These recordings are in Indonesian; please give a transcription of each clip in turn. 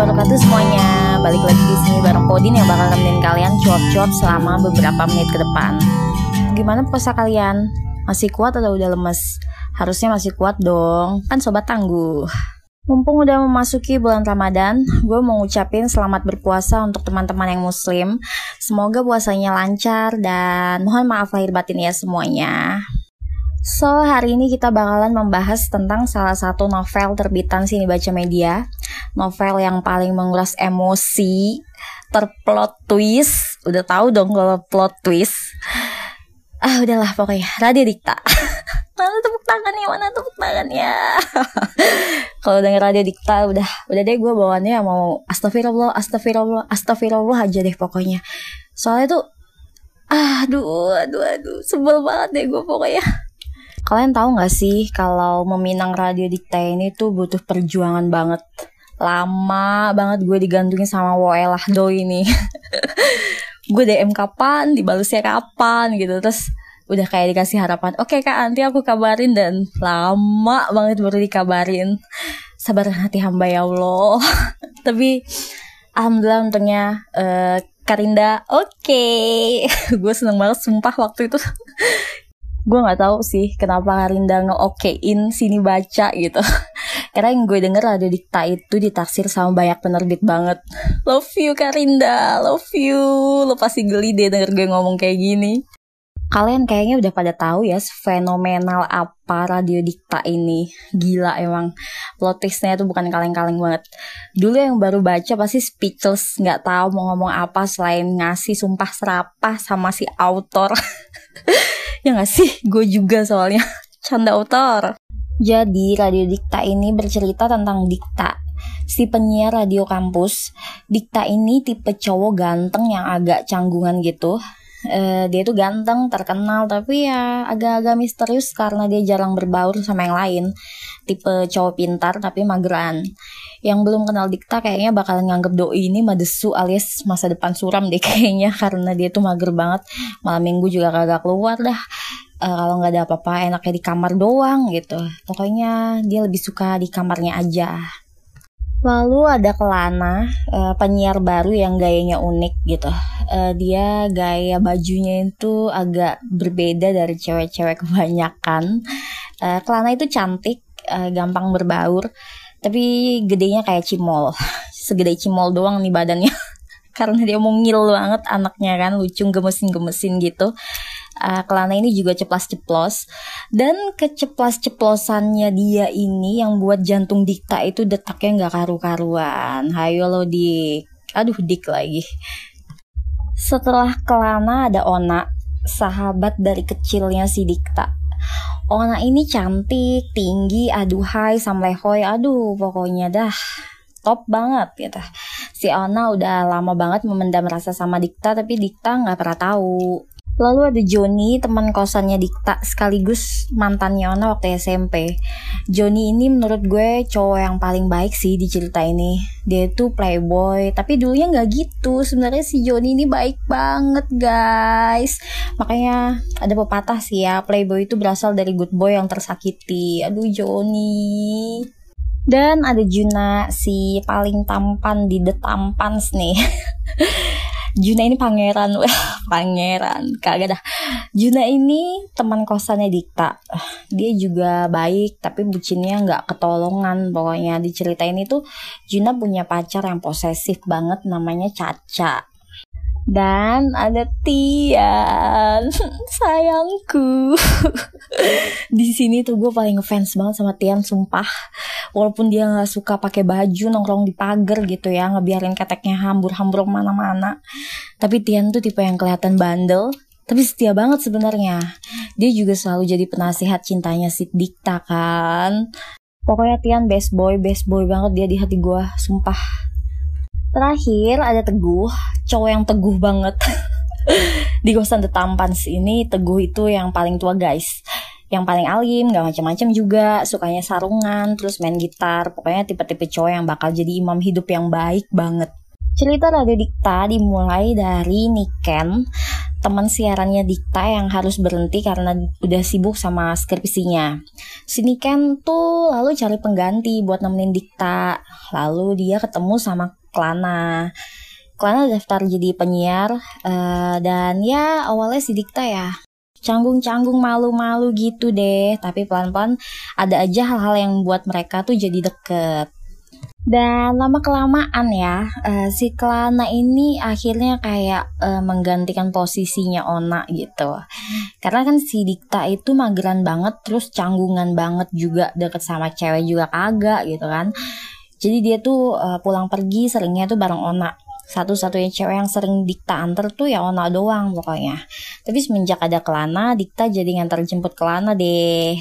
wabarakatuh semuanya. Balik lagi di sini bareng Podin yang bakal nemenin kalian cuap-cuap selama beberapa menit ke depan. Gimana puasa kalian? Masih kuat atau udah lemes? Harusnya masih kuat dong, kan sobat tangguh. Mumpung udah memasuki bulan Ramadan, gue mau ngucapin selamat berpuasa untuk teman-teman yang muslim. Semoga puasanya lancar dan mohon maaf lahir batin ya semuanya. So, hari ini kita bakalan membahas tentang salah satu novel terbitan Sini Baca Media. Novel yang paling menguras emosi, terplot twist. Udah tahu dong kalau plot twist. Ah, udahlah pokoknya. Radio Dikta. mana tepuk tangannya? Mana tepuk tangannya? kalau denger Radio Dikta udah udah deh gue bawaannya mau astagfirullah, astagfirullah, astagfirullah aja deh pokoknya. Soalnya tuh aduh, aduh, aduh, sebel banget deh gue pokoknya. Kalian tahu gak sih kalau meminang radio dikta ini tuh butuh perjuangan banget. Lama banget gue digantungin sama Woelah doi ini. gue DM kapan, dibalasnya kapan gitu. Terus udah kayak dikasih harapan. Oke kak, nanti aku kabarin dan lama banget baru dikabarin. Sabar hati hamba ya Allah. Tapi alhamdulillah untungnya uh, Karinda oke okay. gue seneng banget sumpah waktu itu gue nggak tahu sih kenapa Karinda ngeokein sini baca gitu. Karena yang gue denger ada dikta itu ditaksir sama banyak penerbit banget. Love you Karinda. Love you. Lo pasti geli deh denger gue ngomong kayak gini. Kalian kayaknya udah pada tahu ya fenomenal apa radio dikta ini. Gila emang. Plot twistnya tuh bukan kaleng-kaleng banget. Dulu yang baru baca pasti speechless nggak tahu mau ngomong apa selain ngasih sumpah serapah sama si autor ya gak sih gue juga soalnya canda autor jadi radio dikta ini bercerita tentang dikta si penyiar radio kampus dikta ini tipe cowok ganteng yang agak canggungan gitu uh, dia tuh ganteng, terkenal, tapi ya agak-agak misterius karena dia jarang berbaur sama yang lain. Tipe cowok pintar tapi mageran. Yang belum kenal Dikta kayaknya bakalan nganggep doi ini madesu alias masa depan suram deh kayaknya karena dia tuh mager banget. Malam minggu juga kagak keluar dah. Uh, kalau nggak ada apa-apa enaknya di kamar doang gitu. Pokoknya dia lebih suka di kamarnya aja. Lalu ada Kelana, uh, penyiar baru yang gayanya unik gitu. Uh, dia gaya bajunya itu agak berbeda dari cewek-cewek kebanyakan. Uh, Kelana itu cantik, gampang berbaur, tapi gedenya kayak cimol. Segede cimol doang nih badannya. Karena dia mungil banget anaknya kan, lucu gemesin-gemesin gitu uh, Kelana ini juga ceplas-ceplos dan keceplas-ceplosannya dia ini yang buat jantung Dikta itu detaknya nggak karu-karuan. Hayo lo dik, aduh dik lagi. Setelah Kelana ada Ona, sahabat dari kecilnya si Dikta. Ona ini cantik, tinggi, aduhai, samlehoy, aduh pokoknya dah top banget gitu. Si Ona udah lama banget memendam rasa sama Dikta tapi Dikta nggak pernah tahu. Lalu ada Joni, teman kosannya Dikta, sekaligus mantannya Ona waktu SMP. Joni ini menurut gue cowok yang paling baik sih di cerita ini. Dia tuh playboy, tapi dulunya nggak gitu. Sebenarnya si Joni ini baik banget guys. Makanya ada pepatah sih ya, playboy itu berasal dari good boy yang tersakiti. Aduh Joni. Dan ada Juna, si paling tampan di The Tampans nih. Juna ini pangeran, pangeran, kagak dah. Juna ini teman kosannya Dikta. Dia juga baik, tapi bucinnya nggak ketolongan. Pokoknya di cerita ini tuh Juna punya pacar yang posesif banget, namanya Caca. Dan ada Tian, sayangku. di sini tuh gue paling ngefans banget sama Tian, sumpah. Walaupun dia nggak suka pakai baju nongkrong di pagar gitu ya, ngebiarin keteknya hambur-hambur mana-mana. Tapi Tian tuh tipe yang kelihatan bandel, tapi setia banget sebenarnya. Dia juga selalu jadi penasihat cintanya si Dikta kan. Pokoknya Tian best boy, best boy banget dia di hati gue, sumpah Terakhir ada Teguh, cowok yang teguh banget. di kosan The Tampans ini Teguh itu yang paling tua guys. Yang paling alim, gak macam-macam juga, sukanya sarungan, terus main gitar. Pokoknya tipe-tipe cowok yang bakal jadi imam hidup yang baik banget. Cerita Radio Dikta dimulai dari Niken, teman siarannya Dikta yang harus berhenti karena udah sibuk sama skripsinya. Si Niken tuh lalu cari pengganti buat nemenin Dikta. Lalu dia ketemu sama Klana. Klana daftar jadi penyiar uh, dan ya awalnya si Dikta ya canggung-canggung malu-malu gitu deh. Tapi pelan-pelan ada aja hal-hal yang buat mereka tuh jadi deket. Dan lama kelamaan ya, uh, si Klana ini akhirnya kayak uh, menggantikan posisinya Ona gitu. Karena kan si Dikta itu mageran banget, terus canggungan banget juga deket sama cewek juga kagak gitu kan. Jadi dia tuh uh, pulang pergi seringnya tuh bareng Ona. Satu-satunya cewek yang sering Dikta antar tuh ya Ona doang pokoknya. Tapi semenjak ada Kelana, Dikta jadi ngantar jemput Kelana deh.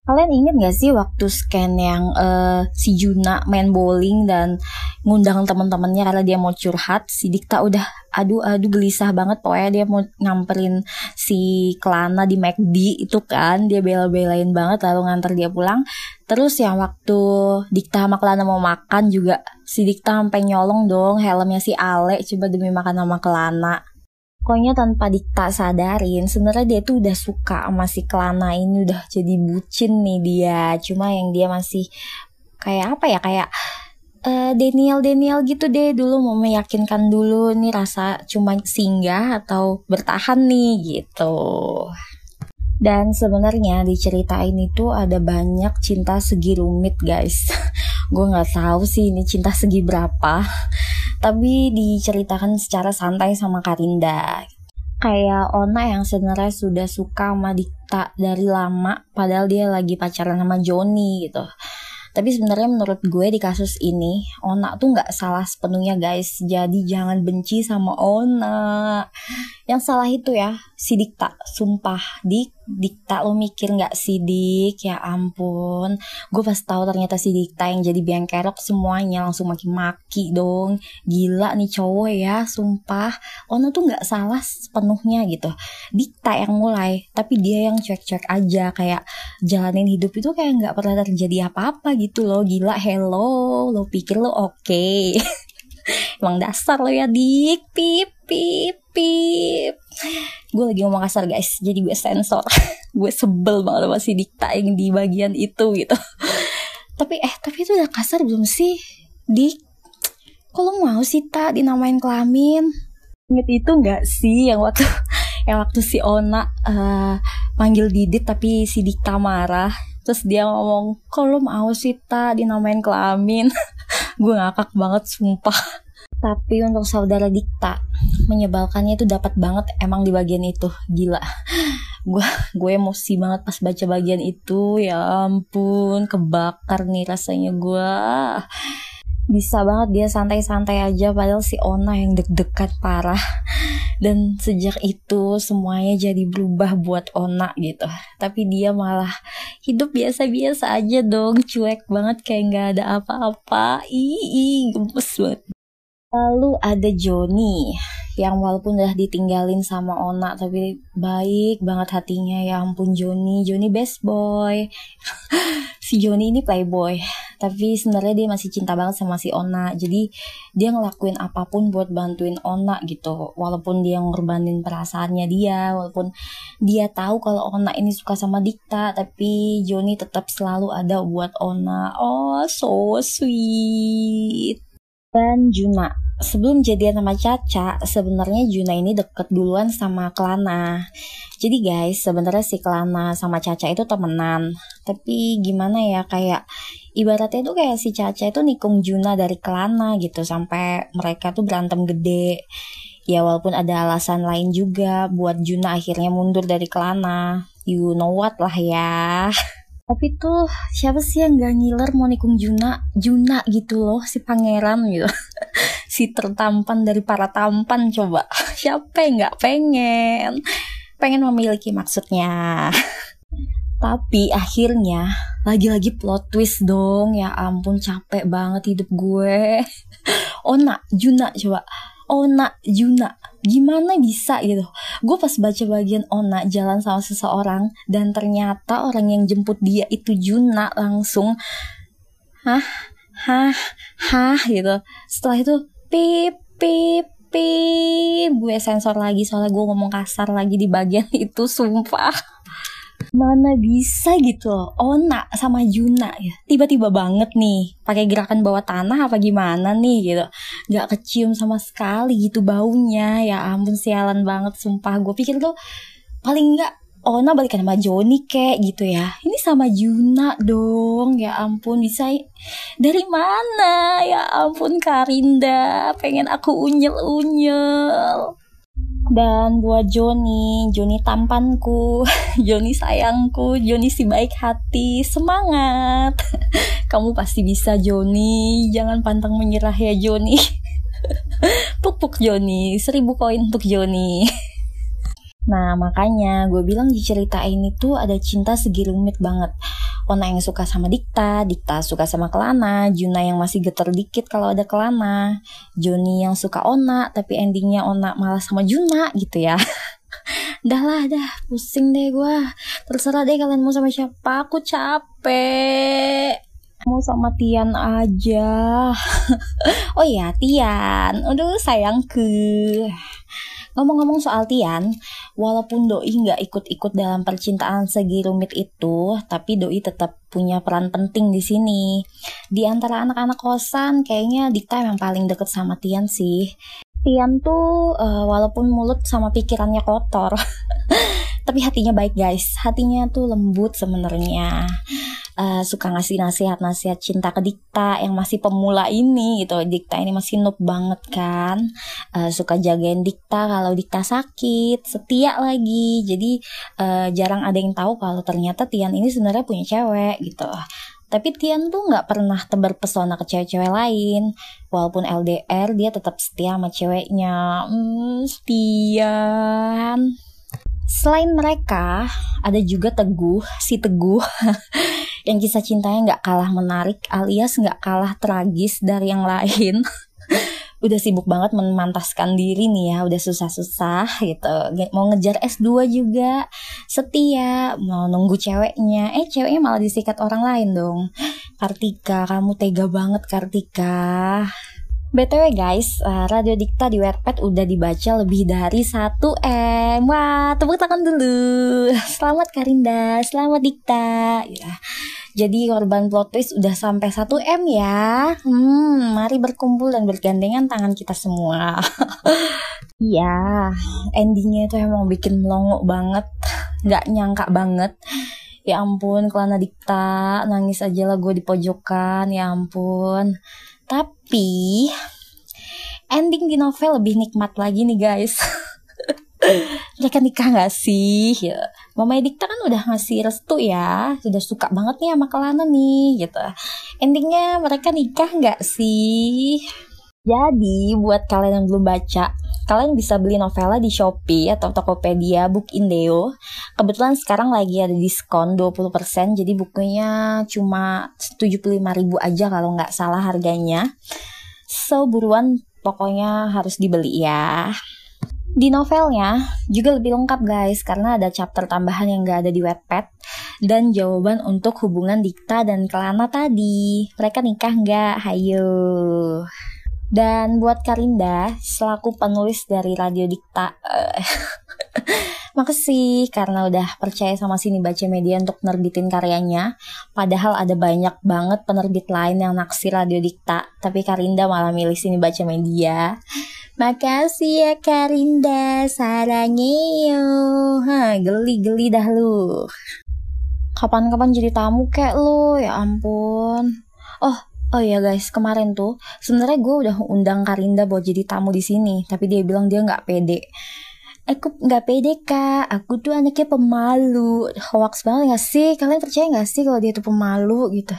Kalian inget gak sih waktu scan yang uh, si Juna main bowling dan ngundang teman-temannya karena dia mau curhat, si Dikta udah aduh aduh gelisah banget pokoknya dia mau ngamperin si Klana di McD itu kan dia bela-belain banget lalu nganter dia pulang. Terus yang waktu Dikta sama Klana mau makan juga si Dikta sampai nyolong dong helmnya si Ale coba demi makan sama Klana pokoknya tanpa Dikta sadarin sebenarnya dia tuh udah suka sama si Klana ini udah jadi bucin nih dia. Cuma yang dia masih kayak apa ya kayak uh, Daniel Daniel gitu deh dulu mau meyakinkan dulu nih rasa cuma singgah atau bertahan nih gitu. Dan sebenarnya di cerita ini tuh ada banyak cinta segi rumit guys. Gue nggak tahu sih ini cinta segi berapa tapi diceritakan secara santai sama Karinda kayak Ona yang sebenarnya sudah suka sama Dikta dari lama padahal dia lagi pacaran sama Joni gitu tapi sebenarnya menurut gue di kasus ini Ona tuh nggak salah sepenuhnya guys. Jadi jangan benci sama Ona. Yang salah itu ya si Dikta. Sumpah Dik Dikta lo mikir nggak sidik ya ampun. Gue pas tahu ternyata si Dikta yang jadi biang kerok semuanya langsung maki-maki dong. Gila nih cowok ya sumpah. Ona tuh nggak salah sepenuhnya gitu. Dikta yang mulai tapi dia yang cuek-cuek aja. Kayak jalanin hidup itu kayak nggak pernah terjadi apa-apa gitu loh. Gila hello. Lo pikir lo oke? Okay. emang dasar lo ya dik. Pip pip pip. Gue lagi ngomong kasar guys. Jadi gue sensor. Gue sebel banget sama si Dikta yang di bagian itu gitu. Tapi eh tapi itu udah kasar belum sih? Dik kalau mau sih tak dinamain kelamin? Inget itu nggak sih yang waktu yang waktu si Ona uh, manggil Didit tapi si Dikta marah? Terus dia ngomong kalau mau sih tak dinamain kelamin? Gue ngakak banget sumpah. Tapi untuk saudara Dikta menyebalkannya itu dapat banget emang di bagian itu. Gila. Gue gue emosi banget pas baca bagian itu. Ya ampun kebakar nih rasanya gue bisa banget dia santai-santai aja padahal si Ona yang deg-degan parah. Dan sejak itu semuanya jadi berubah buat Ona gitu. Tapi dia malah hidup biasa-biasa aja dong. Cuek banget kayak nggak ada apa-apa. Ih gemes banget. Lalu ada Joni yang walaupun udah ditinggalin sama Ona tapi baik banget hatinya ya ampun Joni, Joni best boy. si Joni ini playboy, tapi sebenarnya dia masih cinta banget sama si Ona. Jadi dia ngelakuin apa pun buat bantuin Ona gitu. Walaupun dia ngorbanin perasaannya dia, walaupun dia tahu kalau Ona ini suka sama Dikta, tapi Joni tetap selalu ada buat Ona. Oh, so sweet dan Juna. Sebelum jadian sama Caca, sebenarnya Juna ini deket duluan sama Klana. Jadi guys, sebenarnya si Klana sama Caca itu temenan. Tapi gimana ya kayak ibaratnya tuh kayak si Caca itu nikung Juna dari Klana gitu sampai mereka tuh berantem gede. Ya walaupun ada alasan lain juga buat Juna akhirnya mundur dari Klana. You know what lah ya. tapi tuh siapa sih yang gak ngiler mau nikung Juna Juna gitu loh si pangeran gitu si tertampan dari para tampan coba. Siapa yang gak pengen? Pengen memiliki maksudnya. Tapi akhirnya lagi-lagi plot twist dong. Ya ampun capek banget hidup gue. Ona Juna coba. Ona Juna. Gimana bisa gitu? Gue pas baca bagian Ona jalan sama seseorang dan ternyata orang yang jemput dia itu Juna langsung. Hah? Hah? Hah? Gitu. Setelah itu pip pip pip. Gue sensor lagi soalnya gue ngomong kasar lagi di bagian itu sumpah. Mana bisa gitu loh. Ona sama Juna ya. Tiba-tiba banget nih. Pakai gerakan bawah tanah apa gimana nih gitu. Nggak kecium sama sekali gitu baunya. Ya ampun sialan banget sumpah. Gue pikir tuh paling nggak Ona balikan sama Joni kek gitu ya ini sama Juna dong ya ampun bisa dari mana ya ampun Karinda pengen aku unyel unyel dan buat Joni, Joni tampanku, Joni sayangku, Joni si baik hati, semangat. Kamu pasti bisa Joni, jangan pantang menyerah ya Joni. Puk-puk Joni, seribu koin untuk Joni. Nah makanya gue bilang di cerita ini tuh ada cinta segi rumit banget Ona yang suka sama Dikta, Dikta suka sama Kelana, Juna yang masih geter dikit kalau ada Kelana, Joni yang suka Ona tapi endingnya Ona malah sama Juna gitu ya. dah lah, dah pusing deh gue. Terserah deh kalian mau sama siapa, aku capek. Mau sama Tian aja. oh iya, Tian. Aduh, sayangku. Ngomong-ngomong soal Tian, walaupun Doi nggak ikut-ikut dalam percintaan segi rumit itu, tapi Doi tetap punya peran penting di sini. Di antara anak-anak kosan, kayaknya Dikta yang paling deket sama Tian sih. Tian tuh uh, walaupun mulut sama pikirannya kotor, tapi hatinya baik guys. Hatinya tuh lembut sebenarnya uh, suka ngasih nasihat-nasihat cinta ke Dikta yang masih pemula ini gitu. Dikta ini masih noob banget kan. Uh, suka jagain Dikta kalau Dikta sakit, setia lagi. Jadi uh, jarang ada yang tahu kalau ternyata Tian ini sebenarnya punya cewek gitu. Tapi Tian tuh nggak pernah tebar pesona ke cewek-cewek lain. Walaupun LDR, dia tetap setia sama ceweknya. Hmm, Tian. Selain mereka, ada juga Teguh, si Teguh yang kisah cintanya nggak kalah menarik alias nggak kalah tragis dari yang lain udah sibuk banget memantaskan diri nih ya udah susah-susah gitu mau ngejar S2 juga setia mau nunggu ceweknya eh ceweknya malah disikat orang lain dong Kartika kamu tega banget Kartika BTW guys, uh, Radio Dikta di Wattpad udah dibaca lebih dari 1 M. Wah, tepuk tangan dulu. Selamat Karinda, selamat Dikta. Ya. Jadi korban plot twist udah sampai 1 M ya. Hmm, mari berkumpul dan bergandengan tangan kita semua. Iya, endingnya itu emang bikin melongo banget. Gak nyangka banget. Ya ampun, kelana Dikta, nangis aja lah gue di pojokan, ya ampun. Tapi ending di novel lebih nikmat lagi nih guys. mereka nikah gak sih? Ya. Mama Dikta kan udah ngasih restu ya, sudah suka banget nih sama Kelana nih gitu. Endingnya mereka nikah gak sih? Jadi buat kalian yang belum baca, kalian bisa beli novela di Shopee atau Tokopedia, Book Indeo. Kebetulan sekarang lagi ada diskon 20%, jadi bukunya cuma 75.000 aja kalau nggak salah harganya. So buruan pokoknya harus dibeli ya. Di novelnya juga lebih lengkap guys karena ada chapter tambahan yang gak ada di Wattpad dan jawaban untuk hubungan Dikta dan Kelana tadi. Mereka nikah nggak? Hayo. Dan buat Karinda, selaku penulis dari Radio Dikta, uh, makasih karena udah percaya sama Sini Baca Media untuk nerbitin karyanya. Padahal ada banyak banget penerbit lain yang naksir Radio Dikta, tapi Karinda malah milih Sini Baca Media. Makasih ya Karinda, sarangnya Ha, geli-geli dah lu. Kapan-kapan jadi tamu kek lu, ya ampun. Oh, Oh iya guys, kemarin tuh sebenarnya gue udah undang Karinda buat jadi tamu di sini, tapi dia bilang dia nggak pede. Aku nggak pede kak, aku tuh anaknya pemalu. Hoax banget gak sih? Kalian percaya gak sih kalau dia tuh pemalu gitu?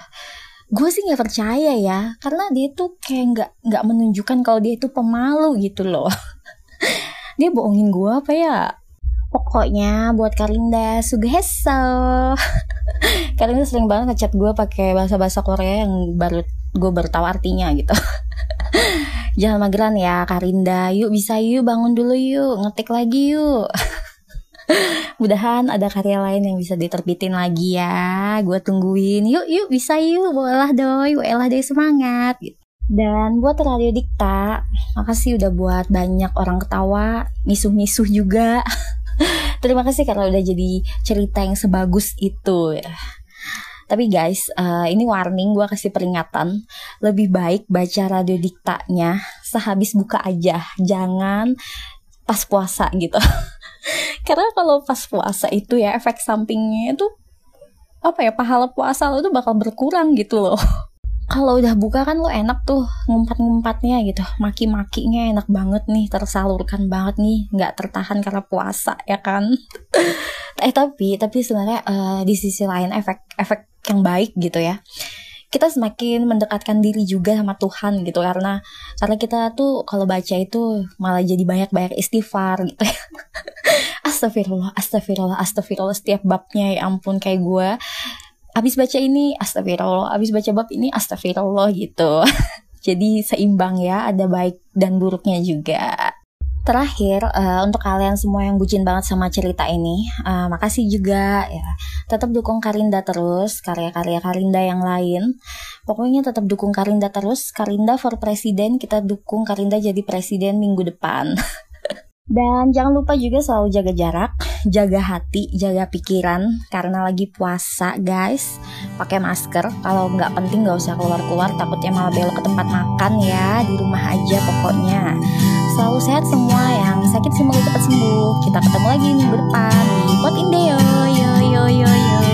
Gue sih nggak percaya ya, karena dia tuh kayak nggak nggak menunjukkan kalau dia itu pemalu gitu loh. dia bohongin gue apa ya? Pokoknya buat Karinda Sugeso. Karinda sering banget ngechat gue pakai bahasa-bahasa Korea yang baru gue baru artinya gitu jangan mageran ya Karinda yuk bisa yuk bangun dulu yuk ngetik lagi yuk mudahan ada karya lain yang bisa diterbitin lagi ya gue tungguin yuk yuk bisa yuk boleh doi boleh deh semangat. Dan buat Radio Dikta, makasih udah buat banyak orang ketawa, misuh-misuh juga. Terima kasih karena udah jadi cerita yang sebagus itu. Tapi guys, uh, ini warning gue kasih peringatan. Lebih baik baca radio diktanya sehabis buka aja, jangan pas puasa gitu. Karena kalau pas puasa itu ya efek sampingnya itu apa ya pahala puasa lo tuh bakal berkurang gitu loh. kalau udah buka kan lo enak tuh ngumpat-ngumpatnya gitu. Maki-makinya enak banget nih tersalurkan banget nih. Nggak tertahan karena puasa ya kan? Eh tapi tapi sebenarnya uh, di sisi lain efek efek yang baik gitu ya. Kita semakin mendekatkan diri juga sama Tuhan gitu karena karena kita tuh kalau baca itu malah jadi banyak banyak istighfar gitu ya astagfirullah astagfirullah astagfirullah setiap babnya ya ampun kayak gue abis baca ini astagfirullah abis baca bab ini astagfirullah gitu. Jadi seimbang ya ada baik dan buruknya juga. Terakhir uh, untuk kalian semua yang bucin banget sama cerita ini uh, makasih juga ya. Tetap dukung Karinda terus karya-karya Karinda yang lain. Pokoknya tetap dukung Karinda terus. Karinda for presiden kita dukung Karinda jadi presiden minggu depan Dan jangan lupa juga selalu jaga jarak, jaga hati, jaga pikiran karena lagi puasa guys. Pakai masker, kalau nggak penting nggak usah keluar-keluar takutnya malah belok ke tempat makan ya, di rumah aja pokoknya. Selalu sehat semua yang sakit semoga cepat sembuh. Kita ketemu lagi minggu depan di Pot Indeo. Yo yo yo yo.